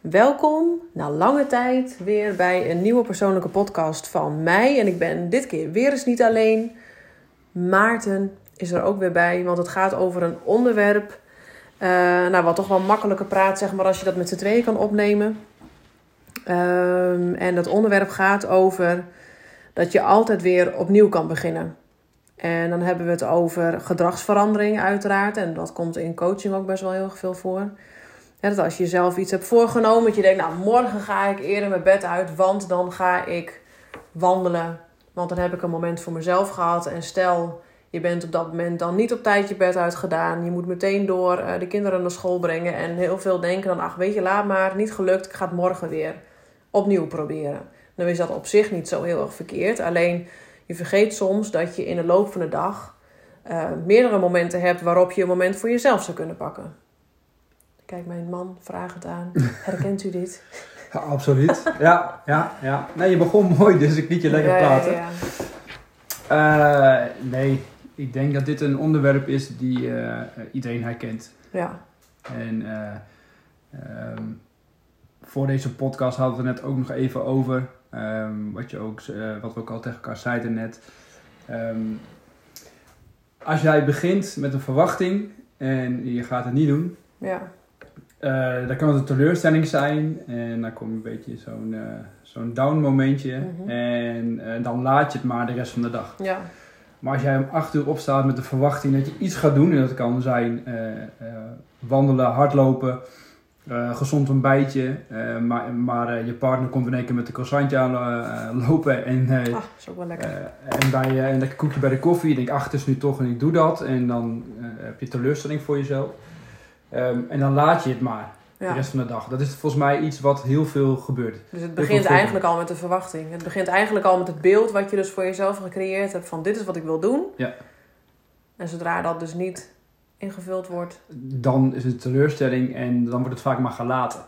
Welkom na lange tijd weer bij een nieuwe persoonlijke podcast van mij. En ik ben dit keer weer eens niet alleen. Maarten is er ook weer bij, want het gaat over een onderwerp. Uh, nou, wat toch wel makkelijker praat, zeg maar, als je dat met z'n tweeën kan opnemen. Um, en dat onderwerp gaat over dat je altijd weer opnieuw kan beginnen. En dan hebben we het over gedragsverandering, uiteraard. En dat komt in coaching ook best wel heel erg veel voor. Dat als je zelf iets hebt voorgenomen, dat je denkt, nou, morgen ga ik eerder mijn bed uit, want dan ga ik wandelen. Want dan heb ik een moment voor mezelf gehad. En stel, je bent op dat moment dan niet op tijd je bed uitgedaan. Je moet meteen door uh, de kinderen naar school brengen. En heel veel denken dan, ach, weet je, laat maar, niet gelukt, ik ga het morgen weer opnieuw proberen. Dan is dat op zich niet zo heel erg verkeerd. Alleen je vergeet soms dat je in de loop van de dag uh, meerdere momenten hebt waarop je een moment voor jezelf zou kunnen pakken. Kijk, mijn man vraagt het aan. Herkent u dit? Ja, absoluut. Ja, ja, ja. Nee, je begon mooi, dus ik liet je lekker praten. Ja. Uh, nee, ik denk dat dit een onderwerp is die uh, iedereen herkent. Ja. En um, voor deze podcast hadden we het net ook nog even over. Um, wat, je ook, wat we ook al tegen elkaar zeiden net. Um, als jij begint met een verwachting en je gaat het niet doen, ja. Uh, dan kan het een teleurstelling zijn en dan komt een beetje zo'n uh, zo'n down momentje mm -hmm. en dan laat je het maar de rest van de dag. Ja. Maar als jij om 8 uur opstaat met de verwachting dat je iets gaat doen, en dat kan zijn wandelen, hardlopen, gezond ontbijtje, maar, maar je partner komt in één keer met een croissantje aan lopen en, ah, is ook wel lekker. en, bij, en een koekje bij de koffie. Je denkt, ach, het is nu toch en ik doe dat. En dan heb je teleurstelling voor jezelf. Um, en dan laat je het maar ja. de rest van de dag. Dat is volgens mij iets wat heel veel gebeurt. Dus het begint eigenlijk al met de verwachting. Het begint eigenlijk al met het beeld wat je dus voor jezelf gecreëerd hebt van dit is wat ik wil doen. Ja. En zodra dat dus niet ingevuld wordt. Dan is het teleurstelling en dan wordt het vaak maar gelaten.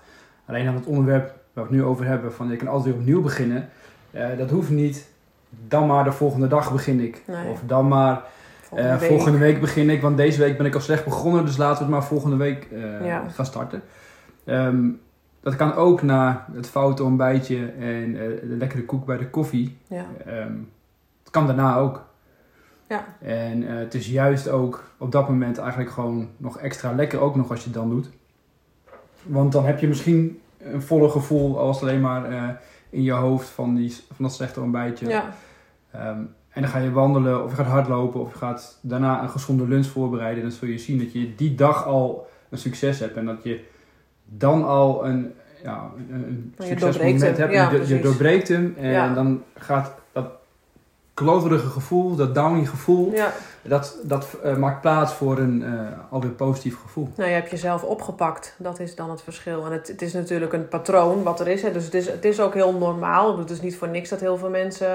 Alleen aan het onderwerp waar we het nu over hebben, van je kan altijd weer opnieuw beginnen. Uh, dat hoeft niet. Dan maar de volgende dag begin ik. Nee. Of dan maar volgende, uh, week. volgende, week. begin ik. Want deze week ben ik al slecht begonnen, dus laten we het maar volgende week uh, ja. gaan starten. Um, dat kan ook na het foute ontbijtje en de lekkere koek bij de koffie. Ja. Um, het kan daarna ook. Ja. En het is juist ook op dat moment eigenlijk gewoon nog extra lekker, ook nog als je het dan doet. Want dan heb je misschien een volle gevoel als alleen maar in je hoofd van, die, van dat slechte ontbijtje. Ja. Um, en dan ga je wandelen of je gaat hardlopen of je gaat daarna een gezonde lunch voorbereiden. En dan zul je zien dat je die dag al een succes hebt. En dat je dan al een, ja, een succesmoment hebt. Ja, je, je, doorbreekt hem en ja. dan gaat dat kloverige gevoel, dat downy gevoel, ja. dat, dat uh, maakt plaats voor een uh, alweer positief gevoel. Nou, je hebt jezelf opgepakt. Dat is dan het verschil. En het, het is natuurlijk een patroon wat er is. Hè. Dus het is, het is ook heel normaal. Het is niet voor niks dat heel veel mensen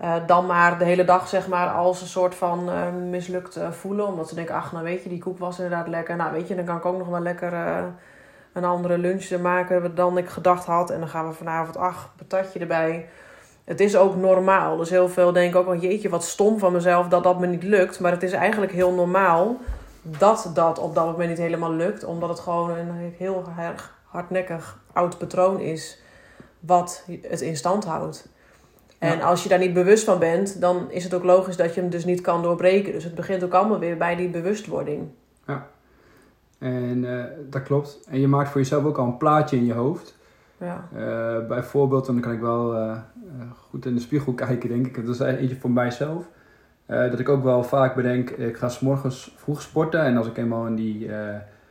uh, dan maar de hele dag zeg maar als een soort van mislukt voelen. Omdat ze denken, ach nou weet je, die koek was inderdaad lekker. Nou weet je, dan kan ik ook nog wel lekker een andere lunch maken dan ik gedacht had. En dan gaan we vanavond, ach, patatje erbij het is ook normaal. Dus heel veel denken ook, oh jeetje, wat stom van mezelf dat dat me niet lukt. Maar het is eigenlijk heel normaal dat dat op dat moment niet helemaal lukt. Omdat het gewoon een heel erg hardnekkig oud patroon is wat het in stand houdt. En als je daar niet bewust van bent, dan is het ook logisch dat je hem dus niet kan doorbreken. Dus het begint ook allemaal weer bij die bewustwording. Ja, en uh, dat klopt. En je maakt voor jezelf ook al een plaatje in je hoofd. Ja. Uh, bijvoorbeeld, en dan kan ik wel uh, goed in de spiegel kijken, denk ik. Dat is eentje voor mijzelf. Dat ik ook wel vaak bedenk, ik ga s morgens vroeg sporten. En als ik eenmaal in die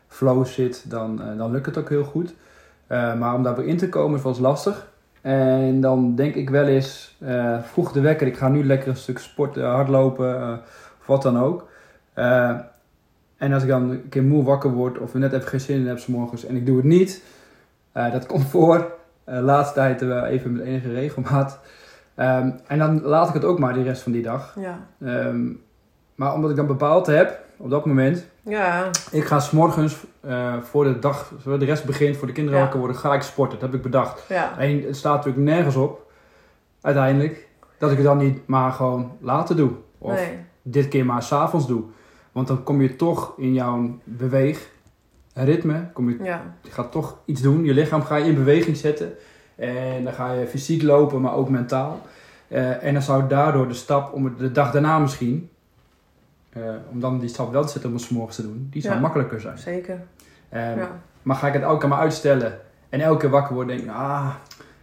flow zit, dan, dan lukt het ook heel goed. maar om daar weer in te komen is wel eens lastig. En dan denk ik wel eens, vroeg de wekker, ik ga nu lekker een stuk sporten, hardlopen, of wat dan ook. en als ik dan een keer moe wakker word, of net even geen zin in heb s morgens en ik doe het niet dat komt voor. Laatste tijd even met enige regelmaat. Um, en dan laat ik het ook maar de rest van die dag. Ja. Um, maar omdat ik dan bepaald heb, op dat moment... Ja. Ik ga s'morgens, voor de dag, voor de rest begint, voor de kinderen wakker worden, ga ik sporten. Dat heb ik bedacht. En het staat natuurlijk nergens op, uiteindelijk, dat ik het dan niet maar gewoon later doe. Of nee. dit keer maar s'avonds doe. Want dan kom je toch in jouw beweeg ritme. Kom je, Ja, je gaat toch iets doen. Je lichaam ga je in beweging zetten. En dan ga je fysiek lopen, maar ook mentaal. Eh, en dan zou daardoor de stap om de dag daarna misschien, eh, om dan die stap wel te zetten om het 's morgens te doen, die zou Ja. makkelijker zijn. zeker. Ehm, ja. Maar ga ik het elke keer maar uitstellen en elke keer wakker worden en denk ik, ah,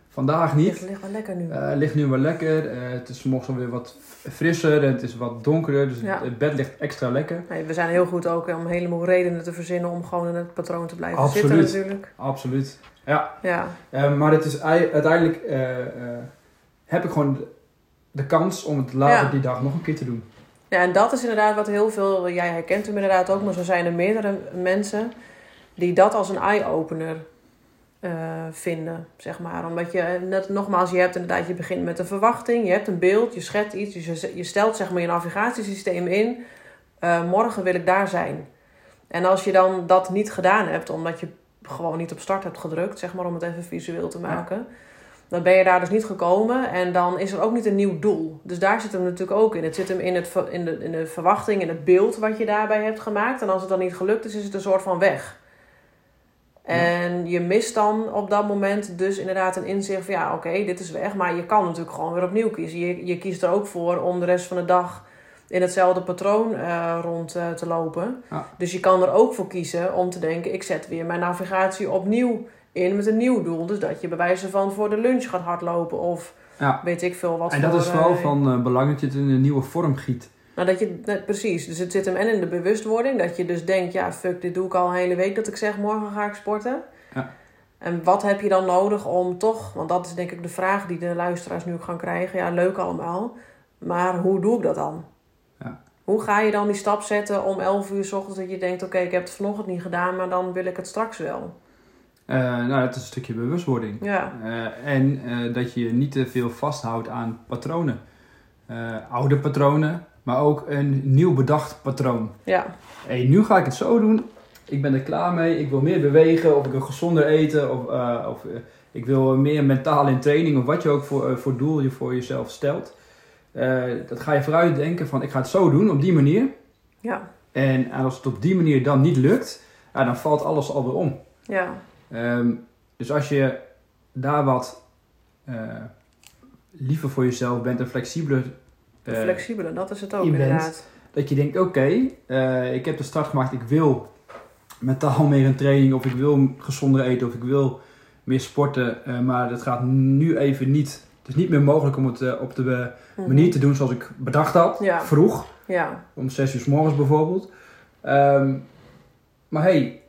vandaag Het niet. ligt wel lekker nu. Het ligt nu wel lekker. Eh, het is morgens alweer wat frisser en het is wat donkerder. Dus Ja. het bed ligt extra lekker. Nee, we zijn heel goed ook om een heleboel redenen te verzinnen om gewoon in het patroon te blijven Absoluut. zitten natuurlijk. Absoluut. Ja, Ja, maar het is ei- uiteindelijk heb ik gewoon de, kans om het later die dag nog een keer te doen. Ja, en dat is inderdaad wat heel veel, jij herkent hem inderdaad ook, maar zo zijn er meerdere mensen die dat als een eye-opener eh, vinden, zeg maar. Omdat je, net nogmaals, je hebt inderdaad, je begint met een verwachting, je hebt een beeld, je schetst iets, je, je stelt zeg maar je navigatiesysteem in, eh, morgen wil ik daar zijn. En als je dan dat niet gedaan hebt, omdat je gewoon niet op start hebt gedrukt, zeg maar om het even visueel te maken, dan ben je daar dus niet gekomen en dan is er ook niet een nieuw doel. Dus daar zit hem natuurlijk ook in. Het zit hem in, het, in, de, in de verwachting, in het beeld wat je daarbij hebt gemaakt. En als het dan niet gelukt is, is het een soort van weg. En je mist dan op dat moment dus inderdaad een inzicht van ja, oké, dit is weg. Maar je kan natuurlijk gewoon weer opnieuw kiezen. Je, je kiest er ook voor om de rest van de dag in hetzelfde patroon eh, rond eh, te lopen. Ja. Dus je kan er ook voor kiezen om te denken, ik zet weer mijn navigatie opnieuw in met een nieuw doel. Dus dat je bij wijze van voor de lunch gaat hardlopen of Ja. weet ik veel wat en dat voor, is vooral eh, van eh, belang dat je het in een nieuwe vorm giet. nou, dat je, net precies. Dus het zit hem en in de bewustwording. Dat je dus denkt, ja, fuck, dit doe ik al een hele week dat ik zeg, morgen ga ik sporten. Ja. En wat heb je dan nodig om toch, want dat is denk ik de vraag die de luisteraars nu ook gaan krijgen. Ja, leuk allemaal. Maar hoe doe ik dat dan? Ja. Hoe ga je dan die stap zetten om 11 uur 's ochtends dat je denkt, oké, ik heb het vanochtend niet gedaan, maar dan wil ik het straks wel. Eh, nou, dat is een stukje bewustwording. Ja, Eh, en eh, dat je niet te veel vasthoudt aan patronen. Oude patronen, maar ook een nieuw bedacht patroon. ja, hey, nu ga ik het zo doen. Ik ben er klaar mee. Ik wil meer bewegen. Of ik wil gezonder eten. Of, of ik wil meer mentaal in training. Of wat je ook voor, voor doel je voor jezelf stelt. Dat ga je vooruit denken van ik ga het zo doen op die manier. ja, En als het op die manier dan niet lukt. ja, dan valt alles alweer om. ja, Ehm, dus als je daar wat eh, liever voor jezelf bent en flexibeler. eh, flexibeler, dat is het ook bent- inderdaad. dat je denkt, oké, eh, ik heb de start gemaakt, ik wil mentaal meer in training, of ik wil gezonder eten, of ik wil meer sporten, maar dat gaat nu even niet. Het is niet meer mogelijk om het op de Mhm. manier te doen zoals ik bedacht had, Ja. vroeg, Ja, om 6 uur s morgens bijvoorbeeld. Ehm, maar hey,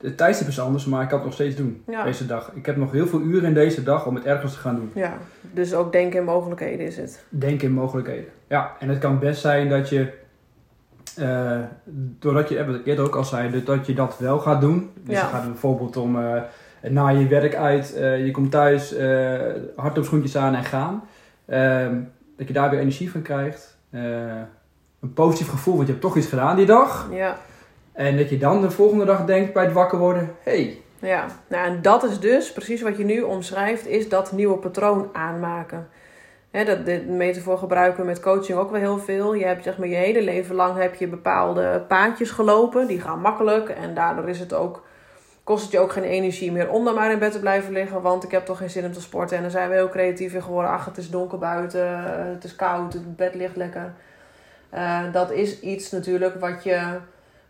de tijdstip is anders, maar ik kan het nog steeds doen ja. deze dag. Ik heb nog heel veel uren in deze dag om het ergens te gaan doen. Ja, dus ook denken in mogelijkheden is het. Denken in mogelijkheden. Ja, en het kan best zijn dat je, eh, doordat je, eh, wat ik eerder ook al zei, dat je dat wel gaat doen. Dus Ja. je gaat bijvoorbeeld om eh, na je werk uit, je komt thuis, eh hardloopschoentjes aan en gaan. Ehm, dat je daar weer energie van krijgt. Een positief gevoel, want je hebt toch iets gedaan die dag. Ja, En dat je dan de volgende dag denkt bij het wakker worden, hey, ja. Nou, en dat is dus precies wat je nu omschrijft, is dat nieuwe patroon aanmaken. Dat, de metafoor gebruiken we met coaching ook wel heel veel. Je hebt zeg maar je hele leven lang heb je bepaalde paadjes gelopen. Die gaan makkelijk en daardoor is het ook, kost het je ook geen energie meer om dan maar in bed te blijven liggen. Want ik heb toch geen zin om te sporten. En dan zijn we heel creatief in geworden. Ach, het is donker buiten, het is koud, het bed ligt lekker. Eh, dat is iets natuurlijk wat je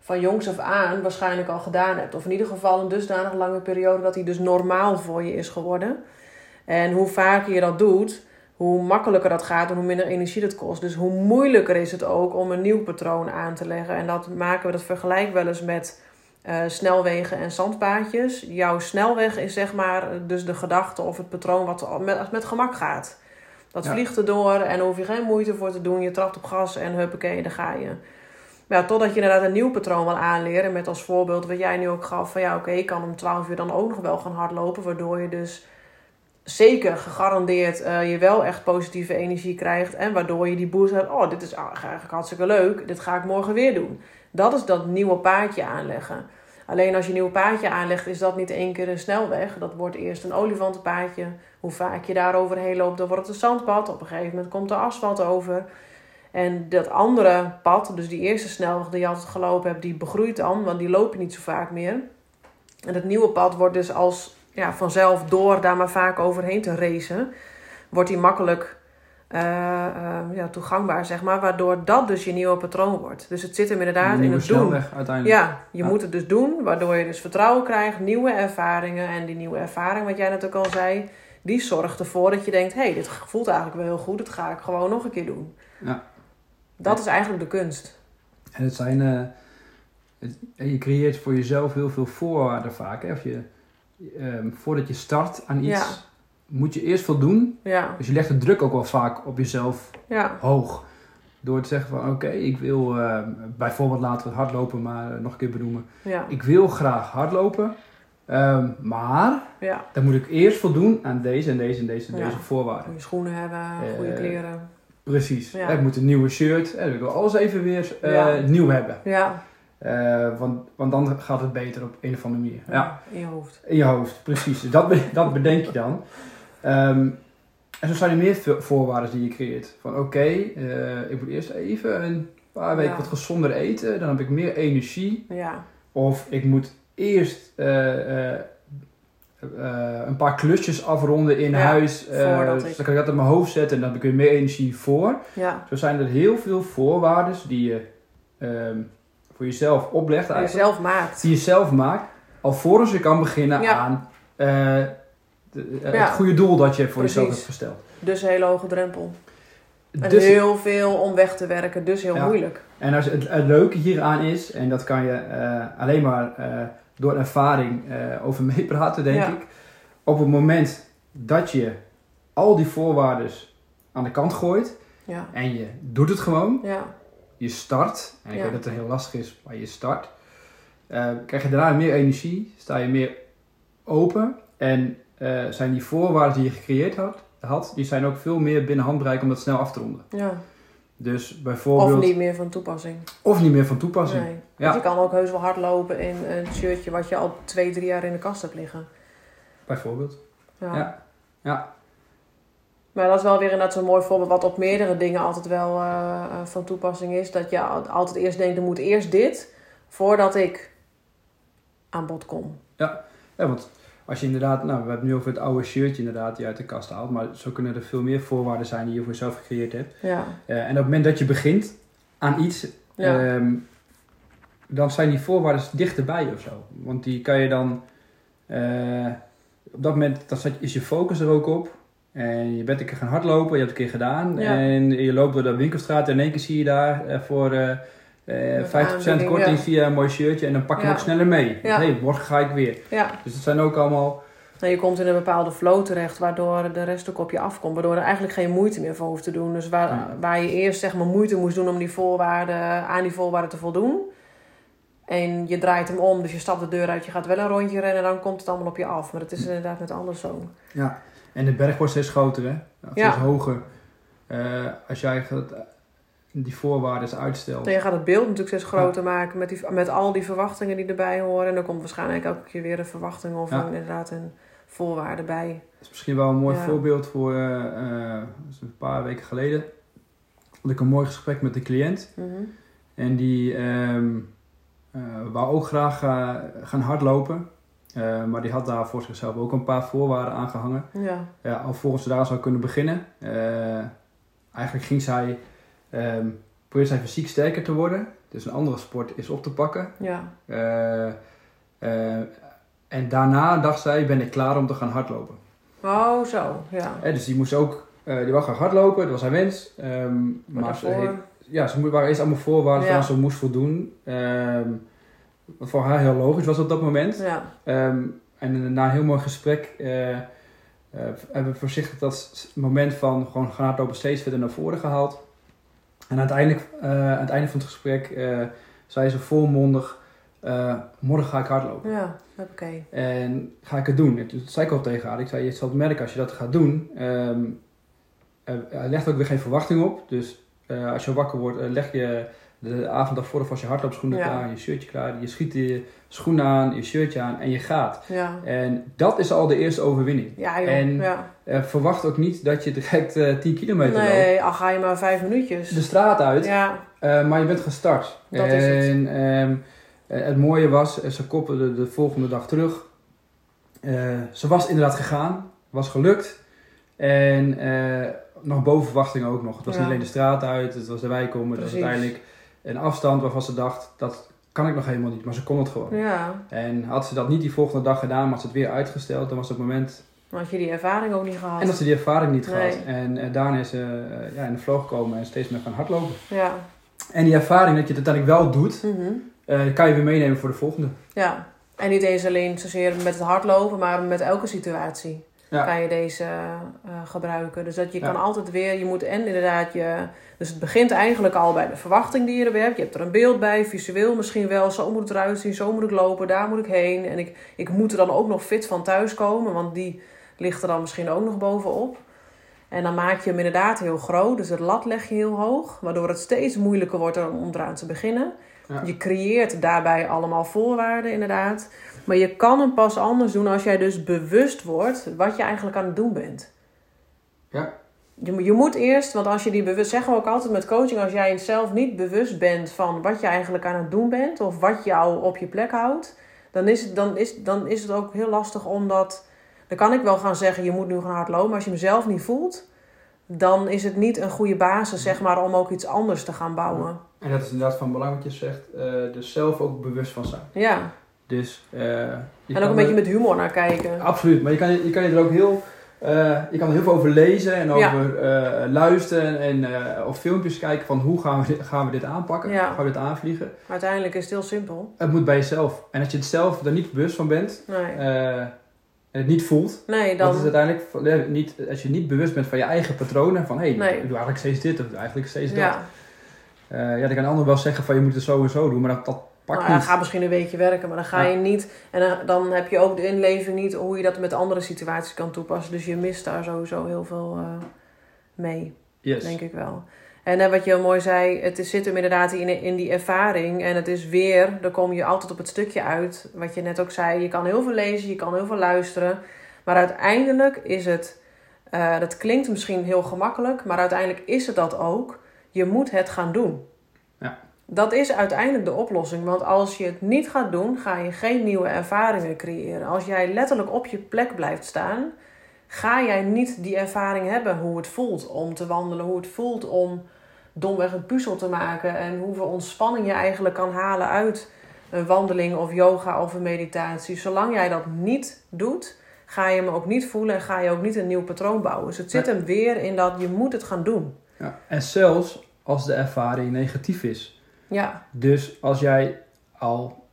van jongs af aan waarschijnlijk al gedaan hebt. Of in ieder geval een dusdanig lange periode dat hij dus normaal voor je is geworden. En hoe vaker je dat doet, hoe makkelijker dat gaat en hoe minder energie dat kost. Dus hoe moeilijker is het ook om een nieuw patroon aan te leggen. En dat maken we, dat vergelijk wel eens met eh, snelwegen en zandpaadjes. Jouw snelweg is zeg maar dus de gedachte of het patroon wat met, met gemak gaat. Dat Ja. vliegt erdoor en daar hoef je geen moeite voor te doen. Je trapt op gas en huppakee, daar ga je. Maar ja, totdat je inderdaad een nieuw patroon wil aanleren. Met als voorbeeld wat jij nu ook gaf. Van ja, oké, ik kan om 12 uur dan ook nog wel gaan hardlopen. Waardoor je dus zeker gegarandeerd eh, je wel echt positieve energie krijgt. En waardoor je die boost hebt. Oh, dit is eigenlijk hartstikke leuk. Dit ga ik morgen weer doen. Dat is dat nieuwe paadje aanleggen. Alleen als je een nieuw paadje aanlegt, is dat niet één keer een snelweg. Dat wordt eerst een olifantenpaadje. Hoe vaak je daar overheen loopt, dan wordt het een zandpad. Op een gegeven moment komt er asfalt over. En dat andere pad, dus die eerste snelweg die je altijd gelopen hebt, die begroeit dan, want die loop je niet zo vaak meer. En het nieuwe pad wordt dus als ja, vanzelf door daar maar vaak overheen te racen, wordt die makkelijk eh, ja, toegankbaar, zeg maar. Waardoor dat dus je nieuwe patroon wordt. Dus het zit hem inderdaad in het doen. uiteindelijk. Ja, je Ja. moet het dus doen, waardoor je dus vertrouwen krijgt, nieuwe ervaringen. En die nieuwe ervaring, wat jij net ook al zei, die zorgt ervoor dat je denkt: hé, hey, dit voelt eigenlijk wel heel goed, dat ga ik gewoon nog een keer doen. Ja. Dat is eigenlijk de kunst. En het zijn, eh, het- je creëert voor jezelf heel veel voorwaarden vaak. Hè? Of je, ehm, voordat je start aan iets, Ja. moet je eerst veel doen. Ja, Dus je legt de druk ook wel vaak op jezelf ja, hoog. Door te zeggen van oké, ik wil eh, bijvoorbeeld laten we hardlopen maar nog een keer benoemen. Ik wil graag hardlopen, ehm, maar ja. dan moet ik eerst voldoen aan deze en deze en deze en deze voorwaarden. Goede schoenen hebben, goede Eh, kleren. Precies. Ja. Ik moet een nieuwe shirt, eh, ik wil alles even weer eh, nieuw hebben. Ja, Eh, want, want dan gaat het beter op een of andere manier. Ja, in je hoofd. in je hoofd, precies. Dus dat, be- dat bedenk je dan. Ehm, en zo zijn er meer vo- voorwaarden die je creëert. Van oké, ik moet eerst even een paar weken Ja. wat gezonder eten. Dan heb ik meer energie. Ja, Of ik moet eerst eh, een paar klusjes afronden in Ja, huis. dus ik- dan kan ik dat in mijn hoofd zetten en dan heb ik weer meer energie voor. ja. Zo zijn er heel veel voorwaarden die je ehm, voor jezelf oplegt Die je zelf maakt. Die je zelf maakt. Alvorens je kan beginnen Ja. aan eh, de- eh, het goede doel dat je voor jezelf hebt gesteld. Dus een hele hoge drempel. En Dus, heel veel om weg te werken, dus heel moeilijk. en als het, het leuke hieraan is, en dat kan je alleen maar door ervaring eh, over meepraten, denk Ja. ik. Op het moment dat je al die voorwaarden aan de kant gooit Ja, en je doet het gewoon, ja, je start, en ik weet dat het heel lastig is, maar je start, eh, krijg je daarna meer energie, sta je meer open en eh, zijn die voorwaarden die je gecreëerd had, had, die zijn ook veel meer binnen handbereik om dat snel af te ronden. ja. Dus bijvoorbeeld, Of niet meer van toepassing. of niet meer van toepassing. Nee. Ja. Want je kan ook heus wel hardlopen in een shirtje wat je al twee, drie jaar in de kast hebt liggen. Bijvoorbeeld. Ja. Ja. Ja. Maar dat is wel weer inderdaad zo'n mooi voorbeeld wat op meerdere dingen altijd wel eh, eh, van toepassing is. Dat je al- altijd eerst denkt, er moet eerst dit voordat ik aan bod kom. Ja, want als je inderdaad, nou, we hebben nu over het oude shirtje inderdaad die je uit de kast haalt, maar zo kunnen er veel meer voorwaarden zijn die je voor jezelf gecreëerd hebt. Ja, Eh, en op het moment dat je begint aan iets, ja, Ehm, dan zijn die voorwaarden dichterbij of zo. Want die kan je dan... eh, op dat moment dan is je focus er ook op. En je bent een keer gaan hardlopen, je hebt het een keer gedaan. Ja. En je loopt door de winkelstraat en in één keer zie je daar eh, voor eh eh, Met 50% aanbieding, korting ja. via een mooi shirtje. En dan pak je hem ook sneller mee. Ja. hey, morgen ga ik weer. Dus dat zijn ook allemaal... Nou, je komt in een bepaalde flow terecht, waardoor de rest ook op je afkomt. Waardoor er eigenlijk geen moeite meer voor hoeft te doen. Dus waar, waar je eerst zeg maar moeite moest doen om die voorwaarden, aan die voorwaarden te voldoen. En je draait hem om, dus je stapt de deur uit, je gaat wel een rondje rennen, dan komt het allemaal op je af. Maar dat is inderdaad met alles zo. Ja. En de berg wordt steeds groter, hè? Steeds Ja. hoger. Eh, als jij gaat, die voorwaarden uitstelt. En je gaat het beeld natuurlijk steeds groter maken met, die, met al die verwachtingen die erbij horen. En er komt waarschijnlijk elke keer weer een verwachting of Ja. een, inderdaad een voorwaarde bij. Dat is misschien wel een mooi Ja. voorbeeld voor eh, eh, een paar weken geleden. Had ik een mooi gesprek met een cliënt. Mhm. En die eh, wou ook graag gaan hardlopen. Maar die had daar voor zichzelf ook een paar voorwaarden aangehangen. Ja, Ja, alvorens ze daar zou kunnen beginnen. Eigenlijk ging zij, ehm probeerde zij fysiek sterker te worden. Dus een andere sport is op te pakken. ja, Eh, eh, en daarna dacht zij, ben ik klaar om te gaan hardlopen. Oh, zo, ja. Dus die moest ook, eh, die wou graag hardlopen, dat was haar wens. Ehm, Maar maar ze, heeft- ja, ze waren eerst allemaal voorwaarden Ja. waar ze moest voldoen. Ehm, wat voor haar heel logisch was op dat moment. ja, Ehm, en na een heel mooi gesprek hebben we voorzichtig dat moment van gewoon gaan hardlopen steeds verder naar voren gehaald. En uiteindelijk, eh, aan het einde van het gesprek eh, zei ze volmondig, eh, morgen ga ik hardlopen. ja, oké. En ga ik het doen? En toen zei ik al tegen haar, ik zei, je zal het merken als je dat gaat doen. ehm er legt ook weer geen verwachting op. Dus als je wakker wordt, leg je De avond daarvoor was je hardloopschoenen Ja. klaar, je shirtje klaar. Je schiet je schoenen aan, je shirtje aan en je gaat. Ja. En dat is al de eerste overwinning. Ja, joh. En ja. Eh, verwacht ook niet dat je direct eh 10 kilometer loopt. Nee, al ga je maar vijf minuutjes. De straat uit, Ja, eh, maar je bent gestart. Dat is het. en ehm, eh, het mooie was, eh, ze koppelden de volgende dag terug. Eh, ze was inderdaad gegaan, was gelukt. En eh, nog boven verwachting ook nog. Het was Ja. niet alleen de straat uit, het was de wijk om. Het was uiteindelijk een afstand waarvan ze dacht, dat kan ik nog helemaal niet. Maar ze kon het gewoon. ja. En had ze dat niet die volgende dag gedaan, maar had ze het weer uitgesteld, dan was het moment Maar had je die ervaring ook niet gehad. en dat ze die ervaring niet Nee. gehad. En eh, daarna is ze eh, ja, in de flow gekomen en steeds meer gaan hardlopen. Ja. En die ervaring dat je het uiteindelijk wel doet, Mhm. eh, kan je weer meenemen voor de volgende. ja. En niet eens alleen zozeer met het hardlopen, maar met elke situatie Ja. kan je deze eh, gebruiken. Dus dat je Ja. kan altijd weer, je moet en inderdaad je... Dus het begint eigenlijk al bij de verwachting die je erbij hebt. Je hebt er een beeld bij, visueel misschien wel. Zo moet het eruit zien, zo moet ik lopen, daar moet ik heen. En ik, ik moet er dan ook nog fit van thuiskomen, want die ligt er dan misschien ook nog bovenop. En dan maak je hem inderdaad heel groot, dus het lat leg je heel hoog, waardoor het steeds moeilijker wordt om eraan te beginnen. Ja. Je creëert daarbij allemaal voorwaarden, inderdaad. Maar je kan hem pas anders doen als jij dus bewust wordt wat je eigenlijk aan het doen bent. Ja. Je, moet- je moet eerst, want als je die bewust, zeggen we ook altijd met coaching, als jij zelf niet bewust bent van wat je eigenlijk aan het doen bent of wat jou op je plek houdt, dan is het, dan is, dan is het ook heel lastig omdat, dan kan ik wel gaan zeggen, je moet nu gaan hardlopen, maar als je hem zelf niet voelt, dan is het niet een goede basis, zeg maar, om ook iets anders te gaan bouwen. En dat is inderdaad van belang wat je zegt. eh dus zelf ook bewust van zijn. Ja, Dus, eh, en ook een beetje met humor naar kijken. Absoluut, maar je kan, je kan je er ook heel... eh, je kan er heel veel over lezen en Ja. over eh, luisteren en of filmpjes kijken van hoe gaan we dit, gaan we dit aanpakken, Ja. gaan we dit aanvliegen. Maar uiteindelijk is het heel simpel. Het moet bij jezelf. En als je het zelf er niet bewust van bent Nee, en het niet voelt, nee Dat is dan... uiteindelijk niet, als je niet bewust bent van je eigen patronen, van hé, hey, Nee. ik doe eigenlijk steeds dit of eigenlijk steeds dat. Ja, Eh, ja, dan kan een ander wel zeggen van je moet het zo en zo doen, maar dat, dat pakt nou, ja, ga misschien een weekje werken, maar dan ga Ja. je niet... En dan, dan heb je ook de inleving niet hoe je dat met andere situaties kan toepassen. Dus je mist daar sowieso heel veel eh, mee, Yes. denk ik wel. En eh, wat je heel mooi zei, het is, zit hem inderdaad in, in die ervaring. En het is weer, dan kom je altijd op het stukje uit. Wat je net ook zei, je kan heel veel lezen, je kan heel veel luisteren. Maar uiteindelijk is het, eh, dat klinkt misschien heel gemakkelijk, maar uiteindelijk is het dat ook. Je moet het gaan doen. Dat is uiteindelijk de oplossing. Want als je het niet gaat doen, ga je geen nieuwe ervaringen creëren. Als jij letterlijk op je plek blijft staan, ga jij niet die ervaring hebben hoe het voelt om te wandelen, hoe het voelt om domweg een puzzel te maken en hoeveel ontspanning je eigenlijk kan halen uit een wandeling of yoga of een meditatie. Zolang jij dat niet doet, ga je hem ook niet voelen en ga je ook niet een nieuw patroon bouwen. Dus het zit hem weer in dat je moet het gaan doen. Ja. En zelfs als de ervaring negatief is. Ja, Dus als jij al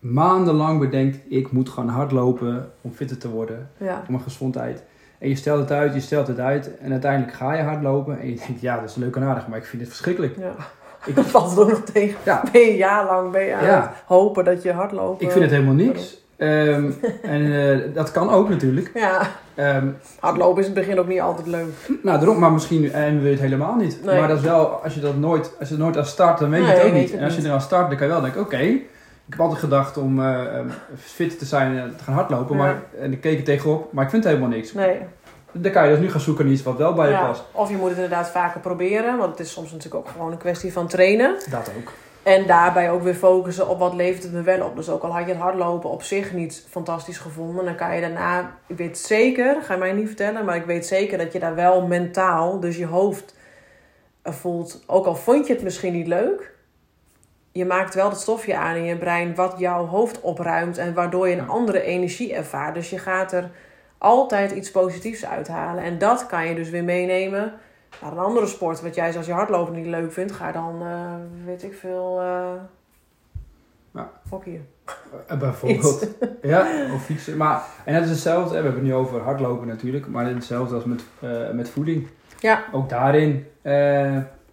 maandenlang bedenkt, ik moet gaan hardlopen om fitter te worden, ja. voor mijn gezondheid. En je stelt het uit, je stelt het uit en uiteindelijk ga je hardlopen en je denkt, ja, dat is leuk en aardig, maar ik vind het verschrikkelijk. ja. Ik, valt er ook nog tegen. Ja. Ben je een jaar lang ben je aan Ja. het hopen dat je hardlopen... ik vind het helemaal niks. Ehm, en eh, dat kan ook natuurlijk. Ja, Ehm, hardlopen is in het begin ook niet altijd leuk. Nou, daarom, maar misschien en wil je het helemaal niet. Nee. Maar dat is wel, als je dat nooit, als je nooit aan start, dan weet je het ook niet. het En als je er aan start, dan kan je wel denken, oké, ik heb altijd gedacht om eh, ehm, fit te zijn en te gaan hardlopen, Ja. maar, en ik keek er tegenop, maar ik vind het helemaal niks. Nee. Dan kan je dus nu gaan zoeken naar iets wat wel bij je Ja. past. Of je moet het inderdaad vaker proberen, want het is soms natuurlijk ook gewoon een kwestie van trainen. Dat ook. En daarbij ook weer focussen op wat levert het me wel op. Dus ook al had je het hardlopen op zich niet fantastisch gevonden, dan kan je daarna, ik weet zeker, ga je mij niet vertellen, maar ik weet zeker dat je daar wel mentaal, dus je hoofd eh, voelt, ook al vond je het misschien niet leuk, je maakt wel dat stofje aan in je brein wat jouw hoofd opruimt en waardoor je een andere energie ervaart. Dus je gaat er altijd iets positiefs uithalen. En dat kan je dus weer meenemen naar een andere sport. Wat jij als je hardlopen niet leuk vindt, ga dan, eh, weet ik veel, eh Ja. hockeyen. Eh, bijvoorbeeld. Ja, of fietsen. Maar, en dat is hetzelfde, we hebben het nu over hardlopen natuurlijk, maar het is hetzelfde als met, met voeding. Ja. Ook daarin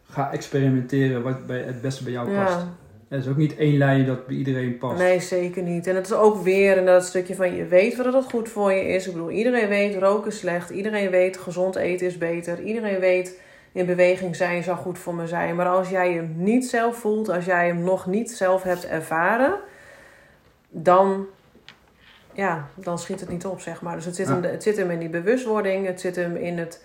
ga experimenteren wat bij, het beste bij jou past. Ja, Het is ook niet één lijn dat bij iedereen past. nee, zeker niet. En het is ook weer in dat stukje van je weet wat het goed voor je is. Ik bedoel, iedereen weet roken is slecht. Iedereen weet gezond eten is beter. Iedereen weet in beweging zijn zou goed voor me zijn. Maar als jij hem niet zelf voelt, als jij hem nog niet zelf hebt ervaren, dan, ja, dan schiet het niet op, zeg maar. Dus het zit, hem, het zit hem in die bewustwording, het zit hem in het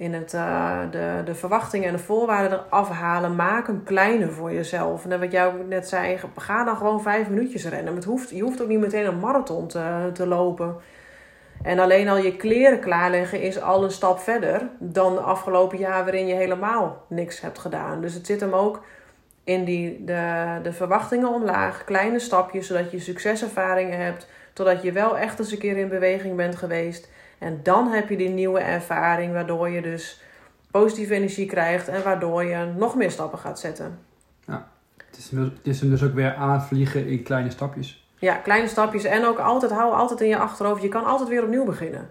in het, eh, de, de verwachtingen en de voorwaarden eraf halen. Maak hem kleiner voor jezelf. En wat jij ook net zei, ga dan gewoon vijf minuutjes rennen. Het hoeft, je hoeft ook niet meteen een marathon te, te lopen. En alleen al je kleren klaarleggen is al een stap verder dan de afgelopen jaar waarin je helemaal niks hebt gedaan. Dus het zit hem ook in die, de, de verwachtingen omlaag, kleine stapjes, zodat je succeservaringen hebt, totdat je wel echt eens een keer in beweging bent geweest. En dan heb je die nieuwe ervaring, waardoor je dus positieve energie krijgt en waardoor je nog meer stappen gaat zetten. Het is, hem dus- het is hem dus ook weer aanvliegen in kleine stapjes. Ja, kleine stapjes en ook altijd, hou altijd in je achterhoofd, je kan altijd weer opnieuw beginnen.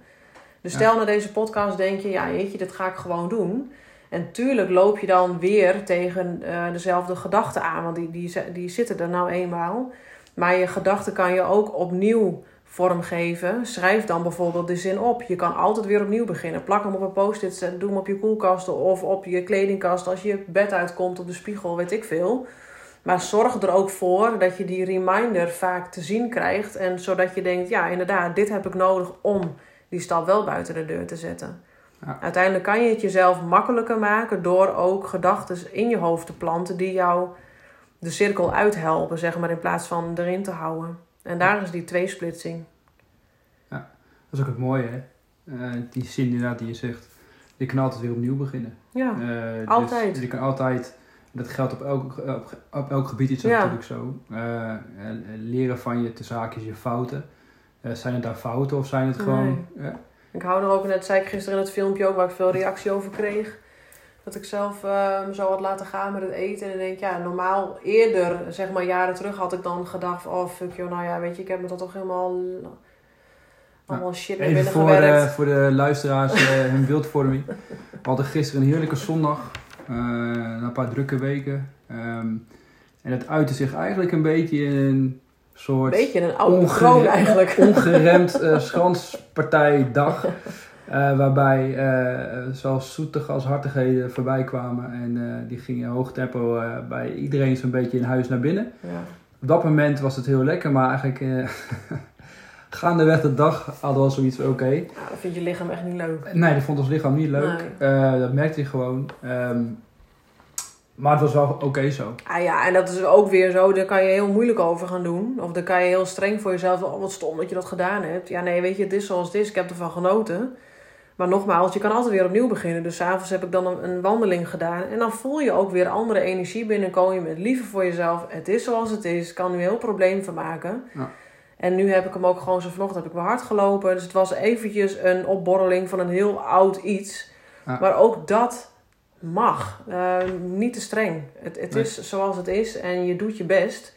Dus stel na deze podcast denk je, ja jeetje, dit ga ik gewoon doen. En tuurlijk loop je dan weer tegen eh, dezelfde gedachten aan, want die, die, die zitten er nou eenmaal. Maar je gedachten kan je ook opnieuw vormgeven. Schrijf dan bijvoorbeeld de zin op. Je kan altijd weer opnieuw beginnen. Plak hem op een post-it, doe hem op je koelkasten of op je kledingkast als je bed uitkomt op de spiegel, weet ik veel. Maar zorg er ook voor dat je die reminder vaak te zien krijgt. En zodat je denkt, ja inderdaad, dit heb ik nodig om die stap wel buiten de deur te zetten. Ja. Uiteindelijk kan je het jezelf makkelijker maken door ook gedachten in je hoofd te planten die jou de cirkel uithelpen, zeg maar, in plaats van erin te houden. En daar is die tweesplitsing. Dat is ook het mooie, hè? Eh, die zin inderdaad die je zegt. Je kan altijd weer opnieuw beginnen. Ja, Eh, dus Altijd. je kan altijd, dat geldt op elk, op, op elk gebied is dat Ja. natuurlijk zo. Eh, leren van je te zaakjes je fouten. Zijn het daar fouten of zijn het gewoon... ja, ik hou er ook, net zei ik gisteren in het filmpje ook, waar ik veel reactie over kreeg. Dat ik zelf me zo had laten gaan met het eten. En ik denk, ja, normaal eerder, zeg maar jaren terug, had ik dan gedacht: oh fuck joh, nou ja, weet je, ik heb me dat toch helemaal. allemaal shit naar Even binnen voor, gewerkt. eh, voor de luisteraars eh, hun beeldvorming. We hadden gisteren een heerlijke zondag. na een paar drukke weken. Ehm, en het uitte zich eigenlijk een beetje in een soort... Beetje een oude eigenlijk. ongeremd schanspartijdag. Eh, waarbij eh zelfs zoetige als hartigheden voorbij kwamen. En eh, die gingen hoog tempo bij iedereen zo'n beetje in huis naar binnen. Ja. Op dat moment was het heel lekker, maar eigenlijk gaandeweg de dag hadden we al zoiets van oké. Nou, dat vind je lichaam echt niet leuk. Nee, dat vond ons lichaam niet leuk. Dat merkte je gewoon. Ehm, maar het was wel oké zo. Ah ja, en dat is ook weer zo, daar kan je heel moeilijk over gaan doen. Of dan kan je heel streng voor jezelf, oh wat stom dat je dat gedaan hebt. Ja, nee, weet je, het is zoals het is, ik heb ervan genoten. Maar nogmaals, je kan altijd weer opnieuw beginnen. Dus s'avonds heb ik dan een, een wandeling gedaan. En dan voel je ook weer andere energie binnenkomen. Je bent liever voor jezelf. Het is zoals het is. Ik kan nu heel probleem van maken. Ja. En nu heb ik hem ook gewoon zo vanochtend heb ik weer hard gelopen. Dus het was eventjes een opborreling van een heel oud iets. Ja. Maar ook dat mag. Eh, niet te streng. Het, het Nee. is zoals het is en je doet je best.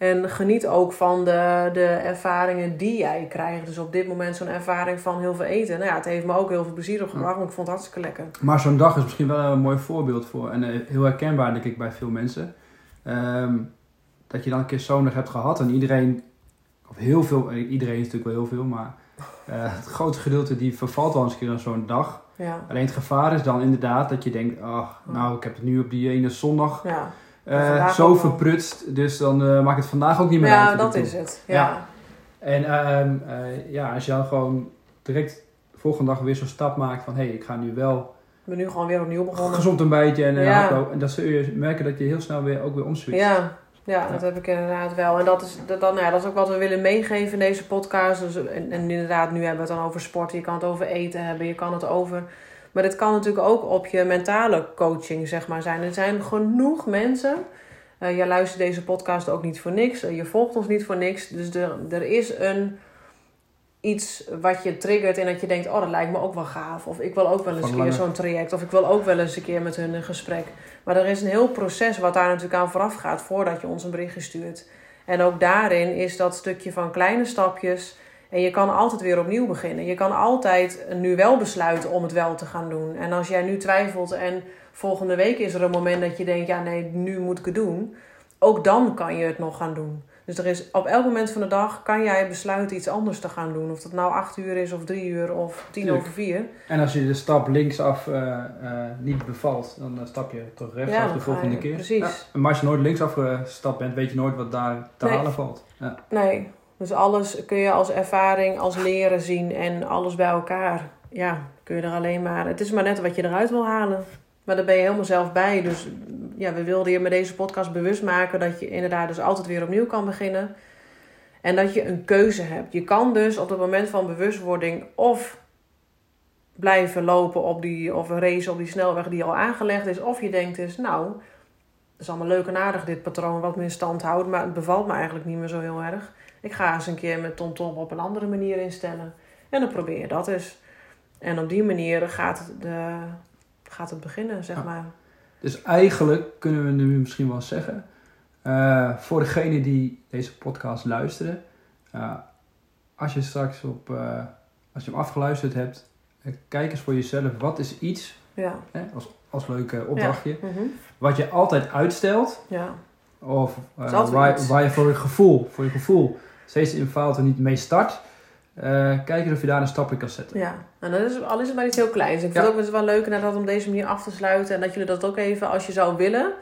En geniet ook van de, de ervaringen die jij krijgt. Dus op dit moment zo'n ervaring van heel veel eten. Nou ja, het heeft me ook heel veel plezier opgebracht. Want ik vond het hartstikke lekker. Maar zo'n dag is misschien wel een mooi voorbeeld voor. En eh, heel herkenbaar denk ik bij veel mensen. Ehm, dat je dan een keer zo'n dag hebt gehad. En iedereen, of heel veel, eh, iedereen is natuurlijk wel heel veel. Maar eh, het grootste gedeelte die vervalt wel eens een keer aan zo'n dag. Ja, Alleen het gevaar is dan inderdaad dat je denkt. Ach, nou ik heb het nu op die ene zondag ja. Eh, zo verprutst. Dus dan eh maakt het vandaag ook niet meer uit. ja dat is het. Ja. Ja. En ehm, eh, ja, als je dan gewoon direct de volgende dag weer zo'n stap maakt van hé, hey, ik ga nu wel Ik ben nu gewoon weer opnieuw begonnen. gezond een beetje en Ja. hardlopen. En dan zul je merken dat je heel snel weer ook weer omswitcht. Ja, ja, dat heb ik inderdaad wel. En dat is, dat, dan, ja, dat is ook wat we willen meegeven in deze podcast. Dus, en, en inderdaad, nu hebben we het dan over sport. Je kan het over eten hebben, je kan het over... Maar dit kan natuurlijk ook op je mentale coaching zeg maar, zijn. Er zijn genoeg mensen... eh jij luistert deze podcast ook niet voor niks. eh, je volgt ons niet voor niks. Dus er, er is een... Iets wat je triggert en dat je denkt... Oh, dat lijkt me ook wel gaaf. Of ik wil ook wel eens een keer zo'n traject. Of ik wil ook wel eens een keer met hun een gesprek. Maar er is een heel proces wat daar natuurlijk aan vooraf gaat voordat je ons een berichtje stuurt. En ook daarin is dat stukje van kleine stapjes. En je kan altijd weer opnieuw beginnen. Je kan altijd nu wel besluiten om het wel te gaan doen. En als jij nu twijfelt en volgende week is er een moment dat je denkt: ja, nee, nu moet ik het doen. Ook dan kan je het nog gaan doen. Dus er is op elk moment van de dag kan jij besluiten iets anders te gaan doen. Of dat nou acht uur is, of drie uur, of tien Tuurlijk. over vier. En als je de stap linksaf eh, eh, niet bevalt, dan eh, stap je toch rechtsaf Ja, de volgende je- keer. precies. Ja. Maar als je nooit linksaf gestapt bent, weet je nooit wat daar te Nee. halen valt. Ja. Nee, dus alles kun je als ervaring, als leren zien en alles bij elkaar. Ja, kun je er alleen maar. Het is maar net wat je eruit wil halen. Maar daar ben je helemaal zelf bij. Dus ja, we wilden je met deze podcast bewust maken dat je inderdaad dus altijd weer opnieuw kan beginnen. En dat je een keuze hebt. Je kan dus op het moment van bewustwording of blijven lopen op die, of race op die snelweg die al aangelegd is. Of je denkt dus, nou, het is allemaal leuk en aardig dit patroon wat me in stand houdt. Maar het bevalt me eigenlijk niet meer zo heel erg. Ik ga eens een keer met TomTom op een andere manier instellen. En dan probeer je dat eens. En op die manier gaat het, de, gaat het beginnen, zeg Ja. maar. Dus eigenlijk kunnen we nu misschien wel zeggen, eh, voor degene die deze podcast luisteren, eh, als je straks op, eh, als je hem afgeluisterd hebt, eh, kijk eens voor jezelf, wat is iets, Ja. hè, als, als leuke opdrachtje, Mhm. wat je altijd uitstelt, ja. of eh, waar, waar je voor je gevoel, voor je gevoel steeds in fout er niet mee start, eh, kijk eens of je daar een stap in kan zetten. Ja, en dat is, al is het maar iets heel kleins. Ik vind het ook wel leuk inderdaad om deze manier af te sluiten. En dat jullie dat ook even, als je zou willen,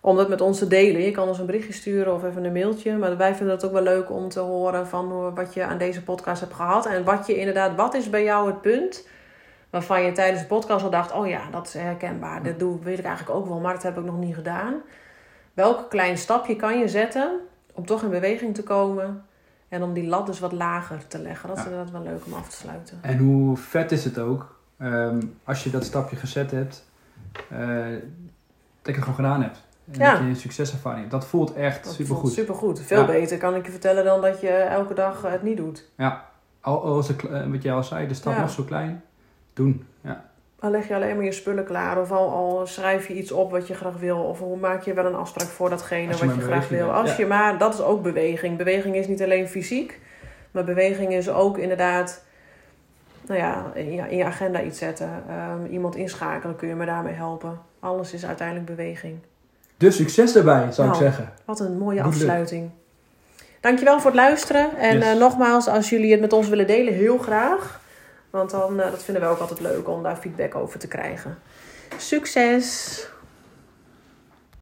om dat met ons te delen. Je kan ons een berichtje sturen of even een mailtje. Maar wij vinden het ook wel leuk om te horen van wat je aan deze podcast hebt gehad. En wat je inderdaad, wat is bij jou het punt waarvan je tijdens de podcast al dacht... oh ja, dat is herkenbaar. Dat doe, weet ik eigenlijk ook wel, maar dat heb ik nog niet gedaan. Welk klein stapje kan je zetten om toch in beweging te komen... En om die lat dus wat lager te leggen. Dat is inderdaad wel leuk om af te sluiten. En hoe vet is het ook ehm, als je dat stapje gezet hebt, eh, dat je het gewoon gedaan hebt. En Ja. dat je een succeservaring hebt. Dat voelt echt Dat supergoed. voelt supergoed. Veel Ja. beter kan ik je vertellen dan dat je elke dag het niet doet. Ja, al, al is het, kle- eh, wat jij al zei, de stap Ja. nog zo klein, doen. Ja. Dan leg je alleen maar je spullen klaar. Of al, al schrijf je iets op wat je graag wil. Of hoe maak je wel een afspraak voor datgene je wat je graag wil. Als ja. je maar, dat is ook beweging. Beweging is niet alleen fysiek. Maar beweging is ook inderdaad... Nou ja, in je, agenda iets zetten. Ehm, iemand inschakelen kun je me daarmee helpen. Alles is uiteindelijk beweging. Dus succes daarbij, zou Nou. ik zeggen. Wat een mooie afsluiting. Dankjewel voor het luisteren. En Yes. eh, nogmaals, als jullie het met ons willen delen, heel graag. Want dan, eh, dat vinden we ook altijd leuk om daar feedback over te krijgen. Succes!